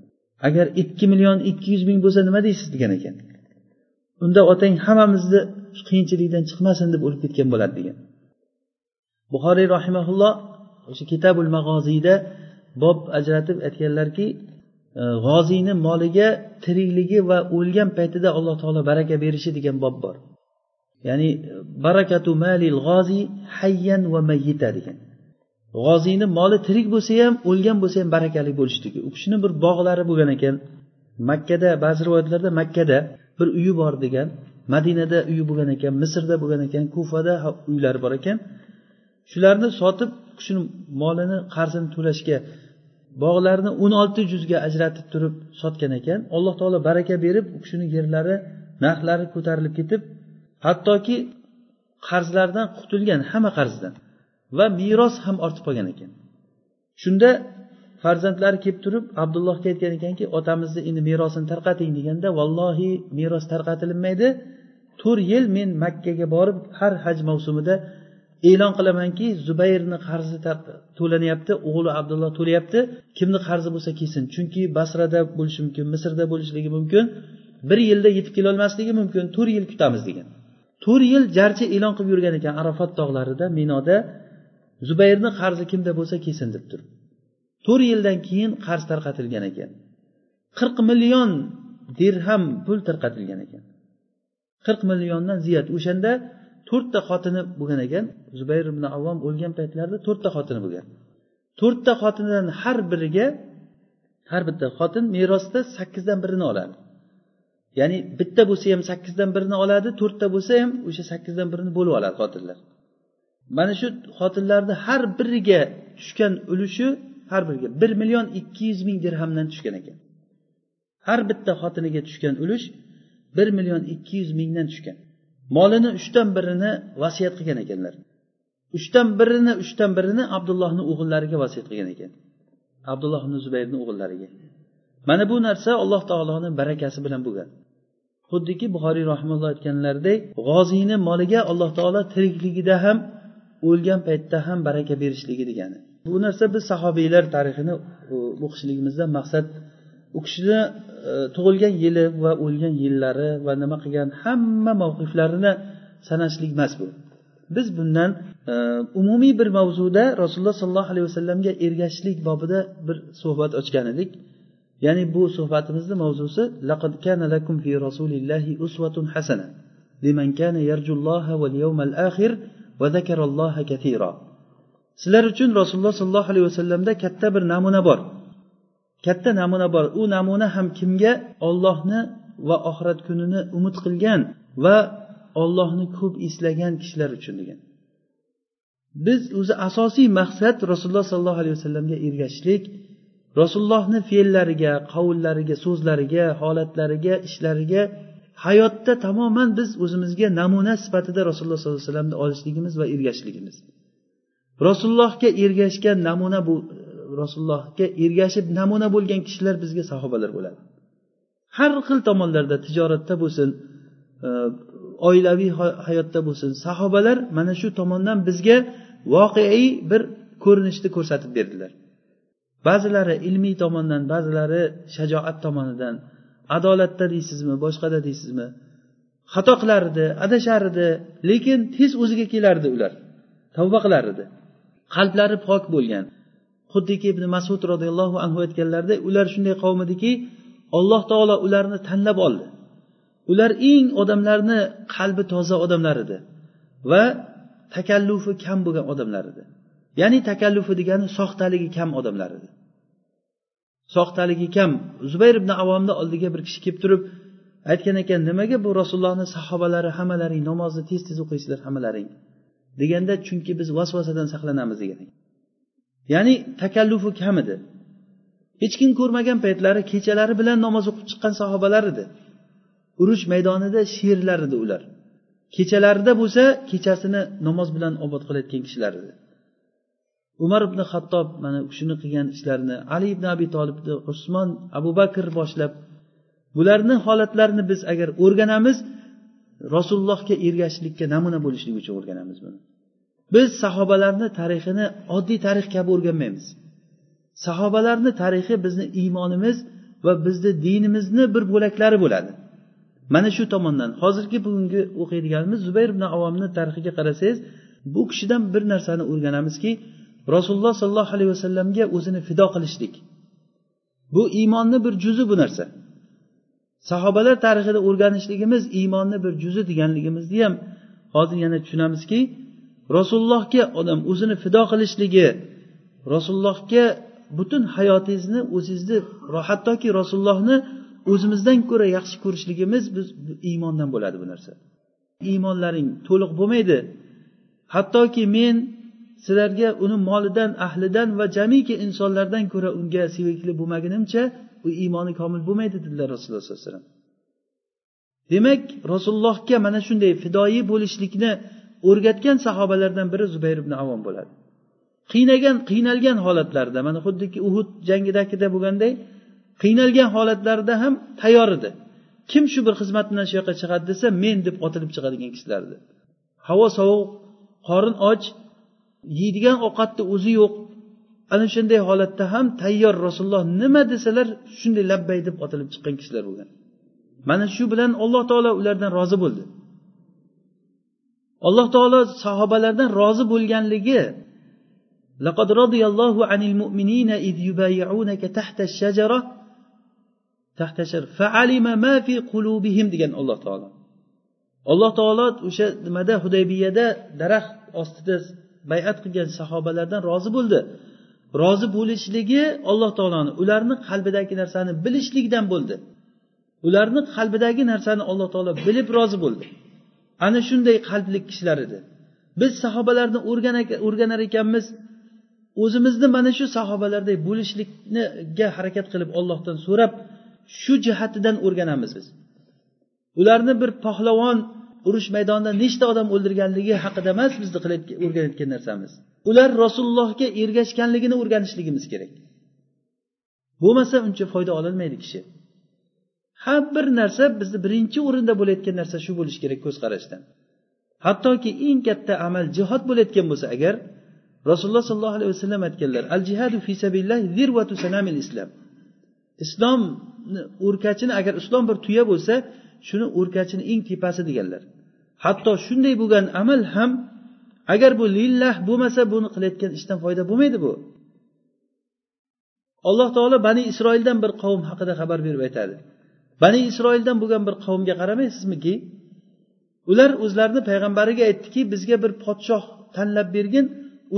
Agar ikki million ikki yuz ming bo'lsa nima deysiz degan ekan. Unda otang hammamizni qiyinchilikdan chiqmasin deb o'lib ketgan bo'ladi degan. Buxoriy rahimaulloh o'sha kitabul mag'oziyda bob ajratib aytganlarki E, g'oziyni moliga tirikligi va o'lgan paytida alloh taolo baraka berishi degan bob bor. Ya'ni barakatu malil g'oziy hayyan va mayyita degan. G'oziyni moli tirik bo'lsa ham o'lgan bo'lsa ham barakali bo'lishligi u kishini bir bog'lari bo'lgan ekan. Makkada ba'zi rivoyatlarda makkada bir uyi bor degan madinada uyi bo'lgan ekan misrda bo'lgan ekan kufada uylari bor ekan. Shularni sotib u kishini molini qarzini to'lashga bog'larni o'n olti juzga ajratib turib sotgan ekan. Alloh taolo baraka berib u kishini yerlari narxlari ko'tarilib ketib hattoki qarzlardan qutulgan hamma qarzdan va meros ham ortib qolgan ekan. Shunda farzandlari kelib turib abdullohga aytgan ekanki otamizni endi merosini tarqating deganda vallohi meros tarqatilmaydi. To'rt yil men makkaga borib har haj mavsumida e'lon qilamanki zubayrni qarzi to'lanyapti o'g'li abdulloh to'layapti kimni qarzi bo'lsa kelsin. Chunki basrada bo'lishi mumkin misrda bo'lishligi mumkin bir yilda yetib kelolmasligi mumkin to'rt yil kutamiz degan. To'rt yil jarchi e'lon qilib yurgan ekan arafat tog'larida minoda. Zubayrni qarzi kimda bo'lsa kelsin deb turib. To'rt yildan keyin qarz tarqatilgan ekan. Qirq million dirham pul tarqatilgan ekan. Qirq milliondan ziyod. O'shanda to'rtta xotini bo'lgan ekan. Zubayr ibn avvom o'lgan paytlarida to'rtta xotini bo'lgan. To'rtta xotinidan har biriga har bitta xotin merosda sakkizdan birini oladi. Ya'ni bitta bo'lsa ham sakkizdan birini oladi to'rtta bo'lsa ham o'sha sakkizdan birini bo'lib oladi xotinlar. Mana shu xotinlarni har biriga tushgan ulushi har biriga bir million ikki yuz ming dirhamdan tushgan ekan. Har bitta xotiniga tushgan ulush bir million ikki yuz mingdan tushgan. Molini uchdan birini vasiyat qilgan ekanlar. Uchdan birini uchdan birini abdullohni o'g'illariga vasiyat qilgan ekan. Abdulloh ibn zubayrni o'g'illariga. Mana bu narsa alloh taoloni barakasi bilan bo'lgan. Xuddiki buxoriy rahimulloh aytganlaridek g'oziyni moliga alloh taolo tirikligida ham o'lgan paytda ham baraka berishligi degani. Bu narsa biz sahobiylar tarixini o'qishligimizdan maqsad u kishini E, tug'ilgan yili va o'lgan yillari va nima qilgan hamma mavqiflarini sanashlik emas bu. Biz bundan e, umumiy bir mavzuda rasululloh sollallohu alayhi vasallamga ergashishlik bobida bir suhbat ochgan edik. Ya'ni bu suhbatimizni mavzusi laqad kana lakum fi rasulillahi uswatun hasana liman kana yarjulloha wal yawmal akhir va zakaralloha katira sizlar uchun rasululloh sollallohu alayhi vasallamda katta bir namuna bor. Katta namuna bor. U namuna ham kimga? Ollohni va oxirat kunini umid qilgan va ollohni ko'p eslagan kishilar uchun degan. Biz o'zi asosiy maqsad rasululloh sollallohu alayhi vasallamga ergashishlik rasulullohni fe'llariga qavllariga so'zlariga holatlariga ishlariga hayotda tamoman biz o'zimizga namuna sifatida rasululloh sollallohu alayhi vasallamni olishligimiz va ergashishligimiz. Rasulullohga ergashgan namuna bu rasulullohga ergashib namuna bo'lgan kishilar bizga sahobalar bo'ladi. Har xil tomonlarda tijoratda bo'lsin e, oilaviy hayotda bo'lsin sahobalar mana shu tomondan bizga voqeiy bir ko'rinishni ko'rsatib berdilar. Ba'zilari ilmiy tomondan ba'zilari shajoat tomonidan adolatda deysizmi boshqada deysizmi xato qilar edi adashar edi lekin tez o'ziga kelardi ular tavba qilar edi qalblari pok bo'lgan. Xuddiki ibn masud roziyallohu anhu aytganlaridek ular shunday qavm ediki alloh taolo ularni tanlab oldi. Ular eng odamlarni qalbi toza odamlar edi va takallufi kam bo'lgan odamlar edi. Ya'ni takallufi degani soxtaligi kam odamlar edi. Soxtaligi kam. Zubayr ibn avomni oldiga bir kishi kelib turib aytgan ekan nimaga bu rasulullohni sahobalari hammalaring namozni tez tez o'qiysizlar hammalaring? deganda chunki biz vasvasadan saqlanamiz degan ya'ni takallufi kam edi. Hech kim ko'rmagan paytlari kechalari bilan namoz o'qib chiqqan sahobalar edi. Urush maydonida sherlar edi ular. Kechalarida bo'lsa kechasini namoz bilan obod qilayotgan kishilar edi. Umar ibn hattob mana shuni qilgan ishlarini ali ibn abi tolibni usmon abu bakr boshlab bularni holatlarini biz agar o'rganamiz rasulullohga ergashishlikka namuna bo'lishlik uchun o'rganamiz buni. Biz sahobalarni tarixini oddiy tarix kabi o'rganmaymiz. Sahobalarni tarixi bizni iymonimiz va bizni dinimizni bir bo'laklari bo'ladi. Mana shu tomondan hozirgi bugungi o'qiydiganimiz zubayr ibn avomni tarixiga qarasangiz bu kishidan bir narsani o'rganamizki rasululloh sollallohu alayhi vasallamga o'zini fido qilishlik. Bu iymonni bir juzi bu narsa. Sahobalar tarixida o'rganishligimiz iymonni bir juzi deganligimizni ham hozir yana tushunamizki rasulullohga odam o'zini fido qilishligi rasulullohga butun hayotingizni o'zingizni hattoki rasulullohni o'zimizdan ko'ra yaxshi ko'rishligimiz biz iymondan bo'ladi bu narsa. Iymonlaring to'liq bo'lmaydi. Hattoki men sizlarga uni molidan ahlidan va jamiki insonlardan ko'ra unga sevikli bo'lmagunimcha u iymoni komil bo'lmaydi dedilar rasululloh sollallohu alayhi vasallam. Demak rasulullohga mana shunday fidoyi bo'lishlikni o'rgatgan sahobalardan biri zubayr ibn avon bo'ladi. Qiynagan qiynalgan holatlarida mana xuddiki uhud jangidagida bo'lganday qiynalgan holatlarida ham tayyor edi. Kim shu bir xizmat bilan shu yoqqa chiqadi desa men deb otilib chiqadigan kishilar edi. Havo sovuq qorin och yeydigan ovqatni o'zi yo'q. Ana shunday holatda ham tayyor rasululloh nima desalar shunday labbay deb otilib chiqqan kishilar bo'lgan. Mana shu bilan alloh taolo ulardan rozi bo'ldi. alloh taolo sahobalardan rozi bo'lganligi لقد رضي الله عن المؤمنين إذ يبايعونك تحت الشجرة تحت الشجرة فعلم ما في قلوبهم degan alloh taolo alloh taolo o'sha nimada hudaybiyada daraxt ostida bayat qilgan sahobalardan rozi bo'ldi rozi bo'lishligi alloh taoloni ularni qalbidagi narsani bilishlikdan bo'ldi ularni qalbidagi narsani alloh taolo bilib rozi bo'ldi Ana shunday qalbli kishilar edi. Biz sahobalarni o'rganar ekanmiz. O'zimizni mana shu sahobalardek bo'lishlikniga harakat qilib ollohdan so'rab shu jihatidan o'rganamiz biz. Ularni bir pahlavon urush maydonida nechta odam o'ldirganligi haqida emas bizni o'rganayotgan narsamiz. Ular rasulullohga ergashganligini o'rganishligimiz kerak. Bo'lmasa uncha foyda ololmaydi kishi. Har bir narsa bizni birinchi o'rinda bo'layotgan narsa shu bo'lishi kerak ko'z qarashdan hattoki eng katta amal jihod bo'layotgan bo'lsa agar rasululloh sollallohu alayhi vasallam aytganlar al jihadu fi sabilillah zirvatu sanamil islom islomni o'rkachini agar islom bir tuya bo'lsa shuni o'rkachini eng tepasi deganlar. Hatto shunday bo'lgan amal ham agar bu lillah bo'lmasa buni qilayotgan ishdan foyda bo'lmaydi bu. Alloh taolo bani isroildan bir qavm haqida xabar berib aytadi. bani isroildan bo'lgan bir qavmga qaramaysizmiki ular o'zlarini payg'ambariga aytdiki bizga bir podshoh tanlab bergin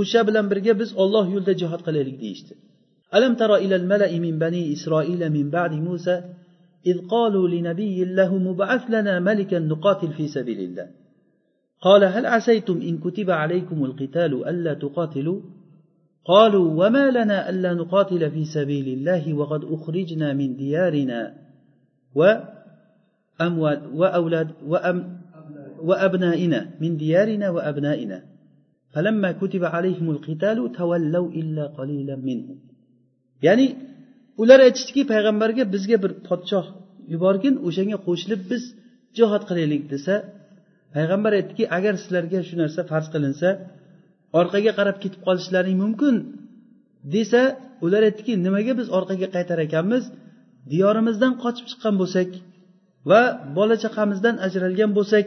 o'sha bilan birga biz olloh yo'lida jihod qilaylik deyishdi alam tara ilal malai min bani isroila min ba'di musa إذ قالوا لنبي له مبعث لنا ملكا نقاتل في سبيل الله قال هل عسيتم إن كتب عليكم القتال ألا تقاتلوا قالوا وما لنا ألا نقاتل في سبيل الله وقد أخرجنا من ديارنا وأموال وأولاد وأم وأبنائنا من ديارنا وأبنائنا فلما كتب عليهم القتال تولوا إلا قليلا منهم يعني ular aytishdiki payg'ambarga bizga bir podshoh yuborgin o'shanga qo'shilib biz jihod qilaylik desa payg'ambar aytdiki agar sizlarga shu narsa farz qilinsa orqaga qarab ketib qolishlaring mumkin desa ular aytdiki nimaga biz orqaga qaytar ekanmiz Diyorimizdan qochib chiqqan bo'lsak va bola chaqamizdan ajralgan bo'lsak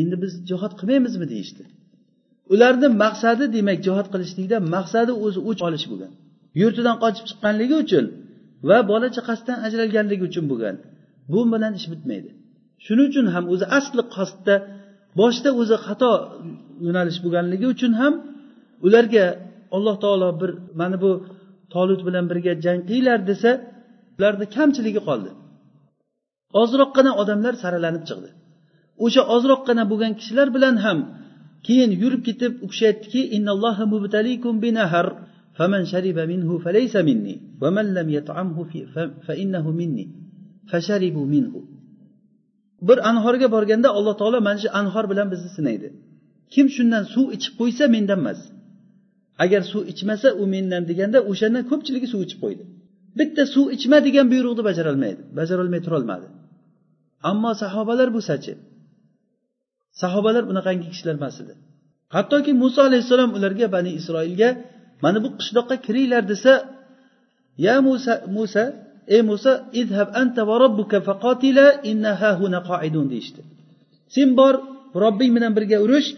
endi biz jihod qilmaymizmi deyishdi. Ularni maqsadi demak jihod qilishlikda maqsadi o'zi o'ch olish bo'lgan. Yurtidan qochib chiqqanligi uchun va bola chaqasidan ajralganligi uchun bo'lgan. Bu bilan ish bitmaydi. Shuning uchun ham o'zi asli qasdda boshda o'zi xato yo'nalish bo'lganligi uchun ham ularga alloh taolo bir mana bu tolut bilan birga jang qilinglar desa ularni kamchiligi qoldi ozroqqina odamlar saralanib chiqdi o'sha ozroqqina bo'lgan kishilar bilan ham keyin yurib ketib u kishi aytdiki فمن شرب منه فليس مني ومن لم يطعمه فإنه مني فشربوا منه bir anhorga borganda alloh taolo mana shu anhor bilan bizni sinaydi kim shundan suv ichib qo'ysa mendan emas agar suv ichmasa u mendan deganda o'shandan ko'pchiligi suv ichib qo'ydi Bitta suv ichma degan buyruqni bajarolmaydi bajarolmay turolmadi. Ammo sahobalar bo'lsachi sahobalar bunaqangi kishilar emas edi. Hattoki muso alayhissalom ularga bani isroilga mana bu qishloqqa kiringlar desa ya musa musa ey muso idhab anta va robbuka faqotila inna hahuna qoidun deyishdi. Sen bor robbing bilan birga urush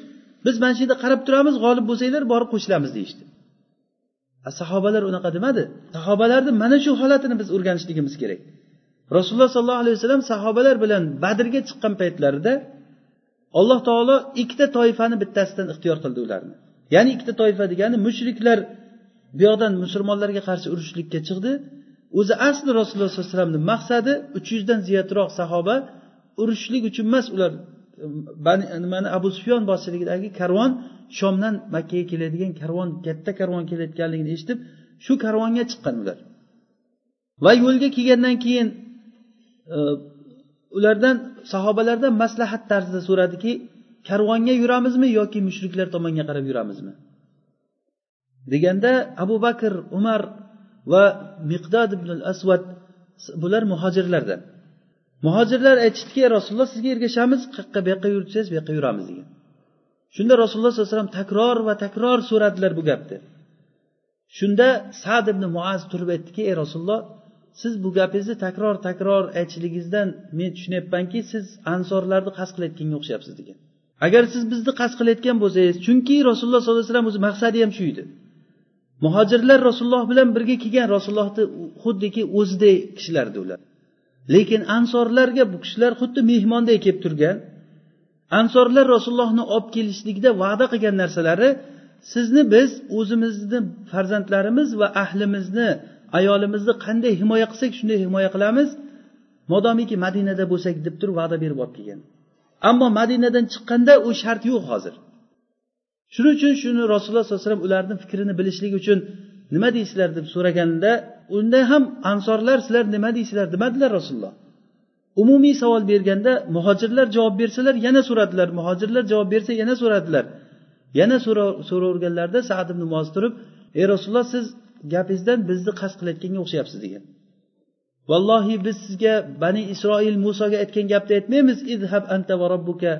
biz mana shu yerda qarab turamiz g'olib bo'lsanglar borib qo'shilamiz deyishdi. Sahobalar unaqa demadi. Sahobalarni mana shu holatini biz o'rganishligimiz kerak. Rasululloh sollallohu alayhi vasallam sahobalar bilan badrga chiqqan paytlarida alloh taolo ikkita toifani bittasidan ixtiyor qildi ularni. Ya'ni ikkita toifa degani mushriklar bu yoqdan musulmonlarga qarshi urushlikka chiqdi. O'zi asli rasululloh sollallohu alayhi vasallamni maqsadi uch yuzdan ziyodroq sahoba urushlik uchun emas ular nimani abu sufyon boshchiligidagi karvon shomdan makkaga keladigan karvon katta karvon kelayotganligini eshitib shu karvonga chiqqan ular. Va yo'lga kelgandan keyin e, ulardan sahobalardan maslahat tarzida so'radiki karvonga yuramizmi yoki mushriklar tomonga qarab yuramizmi? Deganda abu bakr umar va miqdod ibn asvad bular muhojirlardan. Muhojirlar aytishdiki rasululloh sizga ergashamiz qayerqa bu yoqqa yursangiz bu yoqqa yuramiz degan. Shunda rasululloh sollallohu alayhi vasallam takror va takror so'radilar bu gapni. Shunda sad ibn muaz turib aytdiki ey rasululloh siz bu gapingizni takror takror aytishligingizdan men tushunyapmanki siz ansorlarni qasd qilayotganga o'xshayapsiz degan. Agar siz bizni qasd qilayotgan bo'lsangiz chunki rasululloh sollallohu alayhi vasallam o'zi maqsadi ham shu edi. Muhojirlar rasululloh bilan birga kelgan rasulullohni xuddiki o'ziday kishilardi ular. Lekin ansorlarga bu kishilar xuddi mehmonday kelib turgan. Ansorlar rasulullohni olib kelishlikda va'da qilgan narsalari sizni biz o'zimizni farzandlarimiz va ahlimizni ayolimizni qanday himoya qilsak shunday himoya qilamiz. Modomiki madinada bo'lsak deb turib va'da berib olib kelgan. Ammo madinadan chiqqanda u shart yo'q hozir. Shuning uchun shuni rasululloh sollallohu alayhi vasallam ularni fikrini bilishlik uchun nima deysizlar deb so'raganda unda ham ansorlar sizlar nima deysizlar demadilar rasululloh. Umumiy savol berganda muhojirlar javob bersalar yana so'radilar. Muhojirlar javob bersa yana so'radilar. Yana so'raverganlarida sad ibn moz turib ey rasululloh siz gapingizdan bizni qasd qilayotganga o'xshayapsiz degan. Vallohi biz sizga bani isroil musoga aytgan gapni aytmaymiz. Idhab anta va robbuka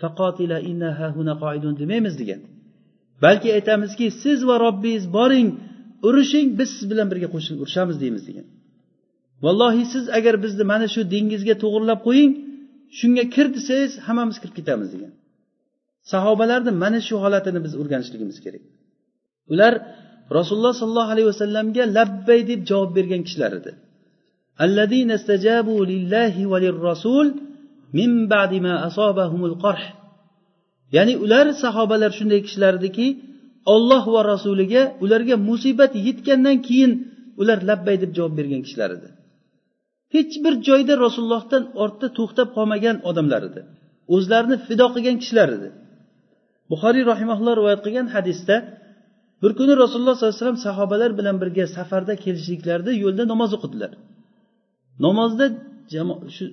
faqotila inna huna qoidun demaymiz degan. Balki aytamizki siz va robbingiz boring. Urushing biz siz bilan birga qo'shilib urushamiz deymiz degan. Vallohi siz agar bizni mana shu dengizga to'g'irlab qo'ying shunga kir desangiz hammamiz kirib ketamiz degan. Sahobalarni mana shu holatini biz o'rganishligimiz kerak. Ular rasululloh sollallohu alayhi vasallamga labbay deb javob bergan kishilar edi. Ya'ni ular sahobalar shunday kishilar ediki olloh va rasuliga ularga musibat yetgandan keyin ular labbay deb javob bergan kishilar edi. Hech bir joyda rasulullohdan ortda to'xtab qolmagan odamlar edi. O'zlarini fido qilgan kishilar edi. Buxoriy rahimaulloh rivoyat qilgan hadisda bir kuni rasululloh sollallohu alayhi vasallam sahobalar bilan birga safarda kelishliklarida yo'lda namoz o'qidilar. Namozda shu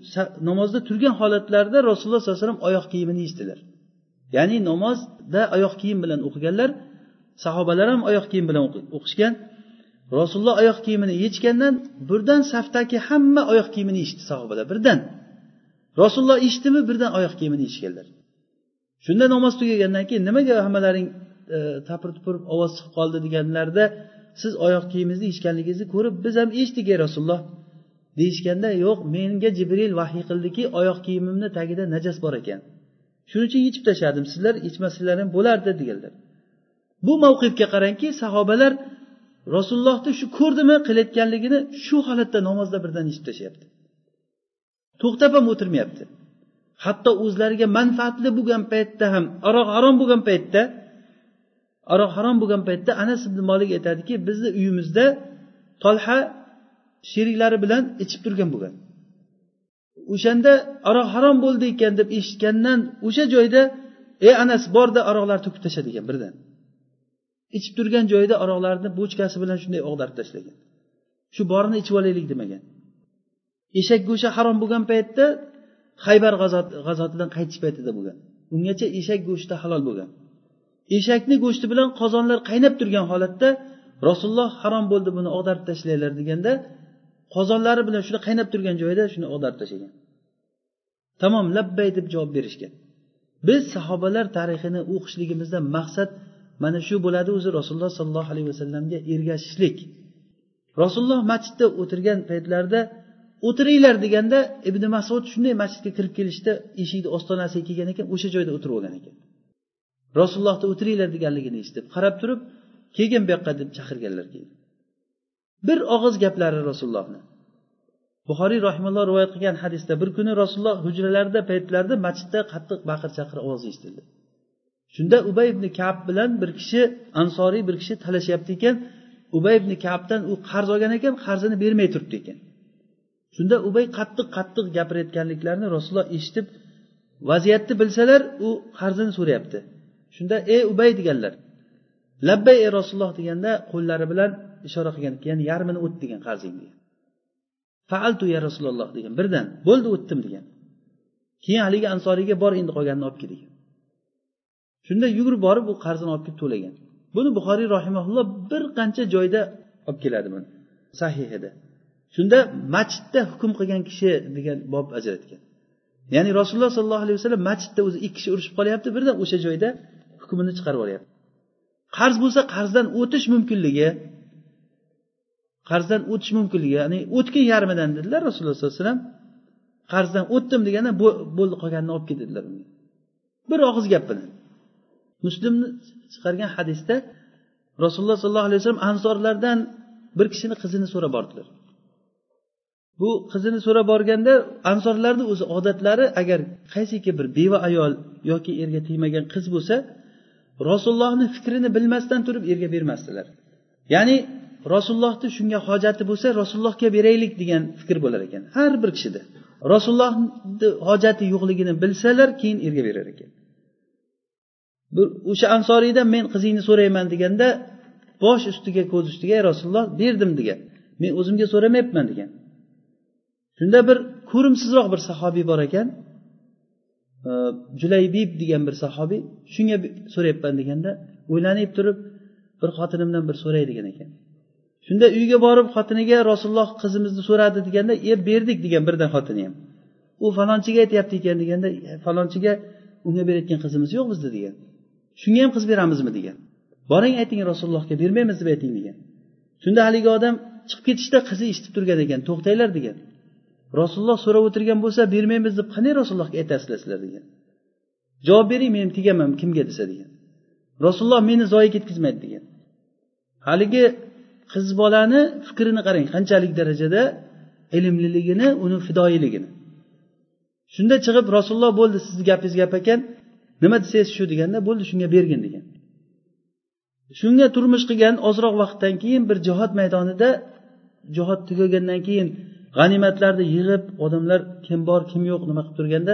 namozda turgan holatlarida rasululloh sollallohu alayhi vasallam oyoq kiyimini yechdilar. Ya'ni namozda oyoq kiyim bilan o'qiganlar sahobalar ham oyoq kiyim bilan o'qishgan. Rasululloh oyoq kiyimini yechgandan birdan safdagi hamma oyoq kiyimini yechdi sahobalar birdan. Rasululloh eshitdimi birdan oyoq kiyimini yechganlar shunda namoz tugagandan keyin nimaga hammalaring e, tapir tupur ovoz chiqib qoldi deganlarida siz oyoq kiyimingizni yechganligingizni ko'rib biz ham eshitdik ey rasululloh. Deyishganda yo'q menga jibril vahiy qildiki oyoq kiyimimni tagida najas bor ekan. Shuning uchun yechib tashladim sizlar yechmasanglar ham bo'lardi deganlar. Bu mavqifga qarangki sahobalar rasulullohni shu ko'rdimi qilayotganligini shu holatda namozda birdan eshitib tashlayapti to'xtab ham o'tirmayapti. Hatto o'zlariga manfaatli bo'lgan paytda ham aroq harom bo'lgan paytda aroq harom bo'lgan paytda anas ibn molik aytadiki bizni uyimizda tolha sheriklari bilan ichib turgan bo'lgan. O'shanda aroq harom bo'ldi ekan deb eshitgandan o'sha joyda ey anas borda aroqlarni to'kib tashladi degan birdan ichib turgan joyida aroqlarni bochkasi bilan shunday og'darib tashlagan. Shu borini ichib olaylik demagan. Eshak go'shti harom bo'lgan paytda haybar g'azotidan qaytish paytida bo'lgan. Ungacha eshak go'shti halol bo'lgan. Eshakni go'shti bilan qozonlar qaynab turgan holatda rasululloh harom bo'ldi buni og'darib tashlanglar deganda qozonlari bilan shuni qaynab turgan joyida shuni og'darib tashlagan. Tamom labbay deb javob berishgan. Biz sahobalar tarixini o'qishligimizdan maqsad mana shu bo'ladi o'zi rasululloh sollallohu alayhi vasallamga ergashishlik. Rasululloh masjidda o'tirgan paytlarida o'tiringlar deganda ibn masud shunday masjidga kirib kelishda eshikni ostonasiga kelgan ekan o'sha joyda o'tirib olgan ekan. Rasulullohni o'tiringlar deganligini eshitib qarab turib kelgin bu yoqqa deb chaqirganlar keyin bir og'iz gaplari rasulullohni. Buxoriy rahimalloh rivoyat qilgan hadisda bir kuni rasululloh hujralarida paytlarida masjidda qattiq baqir chaqir ovozi eshitildi. Shunda ubay ibn kab bilan bir kishi ansoriy bir kishi talashyapti ekan. Ubay ibn kabdan u qarz olgan ekan qarzini bermay turibdi ekan. Shunda ubay qattiq qattiq gapirayotganliklarini rasululloh eshitib vaziyatni bilsalar u qarzini so'rayapti. Shunda ey ubay deganlar labbay ey rasululloh deganda qo'llari bilan ishora qilgan ya'ni yarmini o't degan qarzing degan. Faaltu ya rasululloh degan birdan bo'ldi o'tdim degan. Keyin haligi ansoriyga bor endi qolganini olib kel degan. Shunda yugurib borib u qarzini olib kelib to'lagan. Buni buxoriy rahimaulloh bir qancha joyda olib keladi buni. Sahihida shunda masjidda hukm qilgan kishi degan bob ajratgan. Ya'ni rasululloh sollallohu alayhi vasallam masjidda o'zi ikki kishi urushib qolyapti birdan o'sha joyda hukmini chiqarib yuboryapti qarz bo'lsa qarzdan o'tish mumkinligi qarzdan o'tish mumkinligi ya'ni o'tgin yarmidan dedilar rasululloh sollallohu alayhi vasallam qarzdan o'tdim deganda bo'ldi qolganini olib ket dedilar bir og'iz gap bilan. Muslimni chiqargan hadisda rasululloh sollallohu alayhi vasallam ansorlardan bir kishini qizini so'rab bordilar. Bu qizini so'rab borganda ansorlarni o'zi odatlari agar qaysiki bir beva ayol yoki erga tegmagan qiz bo'lsa rasulullohni fikrini bilmasdan turib erga bermasdilar. Ya'ni rasulullohni shunga hojati bo'lsa rasulullohga beraylik degan fikr bo'lar ekan. Har bir kishida rasulullohni hojati yo'qligini bilsalar keyin erga berar ekan. O'sha ansoriydan men qizingni so'rayman deganda bosh ustiga ko'z ustiga ey rasululloh berdim degan. Men o'zimga so'ramayapman degan. Shunda bir ko'rimsizroq bir sahobiy bor ekan. Julaybib degan bir sahobiy shunga so'rayapman deganda o'ylanib turib bir xotinimdan bir so'ray degan ekan. Shunda uyga borib xotiniga rasululloh qizimizni so'radi deganda e berdik degan birdan xotini ham. U falonchiga aytyapti ekan deganda e, falonchiga unga berayotgan qizimiz yo'q bizda degan. Shunga ham qiz beramizmi degan. Boring ayting rasulullohga bermaymiz deb ayting degan. Shunda haligi odam chiqib ketishda qizi eshitib turgan ekan to'xtanglar degan. Rasululloh so'rab o'tirgan bo'lsa bermaymiz deb qanday rasulullohga aytasizlar sizlar degan. Javob bering men tegaman kimga desa degan. Rasululloh meni zoyi ketkazmaydi degan. Haligi qiz bolani fikrini qarang qanchalik darajada ilmliligini uni fidoyiligini. Shunda chiqib rasululloh bo'ldi sizni gapingiz gap ekan nima desangiz shu deganda bo'ldi shunga bergin degan. Shunga turmush qilgan ozroq vaqtdan keyin bir jihod maydonida jihod tugagandan keyin g'animatlarni yig'ib odamlar kim bor kim yo'q nima qilib turganda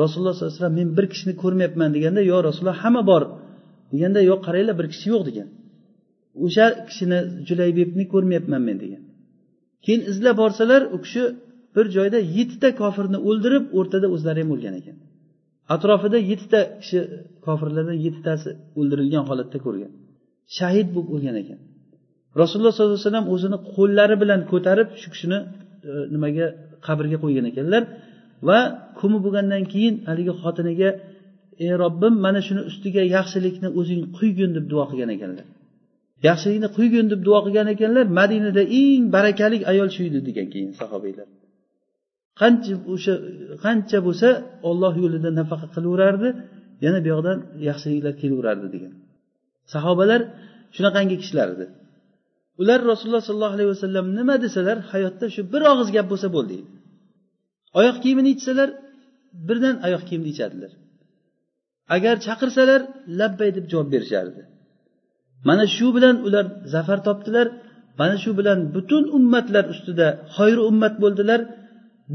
rasululloh sollallohu alayhi vasallam men bir kishini ko'rmayapman deganda yo rasululloh hamma bor deganda yo'q qaranglar bir kishi yo'q degan. O'sha kishini julaybebni ko'rmayapman men degan. Keyin izlab borsalar u kishi bir joyda yettita kofirni o'ldirib o'rtada o'zlari ham o'lgan ekan. Atrofida yettita kishi kofirlardan yettitasi o'ldirilgan holatda ko'rgan. Shahid bo'lib o'lgan ekan. Rasululloh sollallohu alayhi vasallam o'zini qo'llari bilan ko'tarib shu kishini e, nimaga qabrga qo'ygan ekanlar va kumi bo'lgandan keyin haligi xotiniga ey robbim mana shuni ustiga yaxshilikni o'zing quygin deb duo qilgan ekanlar. Yaxshilikni quygin deb duo qilgan ekanlar madinada eng barakali ayol shu edi degan keyin sahobiylar qancha o'sha qancha bo'lsa olloh yo'lida nafaqa qilaverardi yana bu yoqdan yaxshiliklar kelaverardi degan. Sahobalar shunaqangi kishilar edi ular rasululloh sollallohu alayhi vasallam nima desalar hayotda shu bir og'iz gap bo'lsa bo'ldi. Oyoq kiyimini ichsalar birdan oyoq kiyimni ichadilar. Agar chaqirsalar labbay deb javob berishardi. Mana shu bilan ular zafar topdilar mana shu bilan butun ummatlar ustida xoyri ummat bo'ldilar.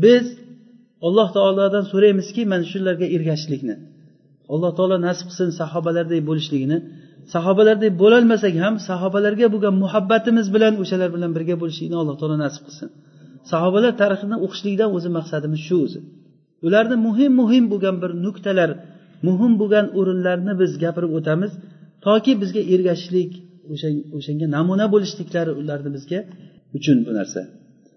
Biz alloh taolodan so'raymizki mana shularga ergashishlikni alloh taolo nasib qilsin sahobalardek bo'lishligini. Sahobalardek bo'lolmasak ham sahobalarga bo'lgan muhabbatimiz bilan o'shalar bilan birga bo'lishlikni alloh taolo nasib qilsin. Sahobalar tarixini o'qishlikdan o'zi maqsadimiz shu o'zi. Ularni muhim muhim bo'lgan bir nuqtalar muhim bo'lgan o'rinlarni biz gapirib o'tamiz. Toki bizga ergashishlik o'shanga namuna bo'lishliklari ularni bizga uchun bu narsa.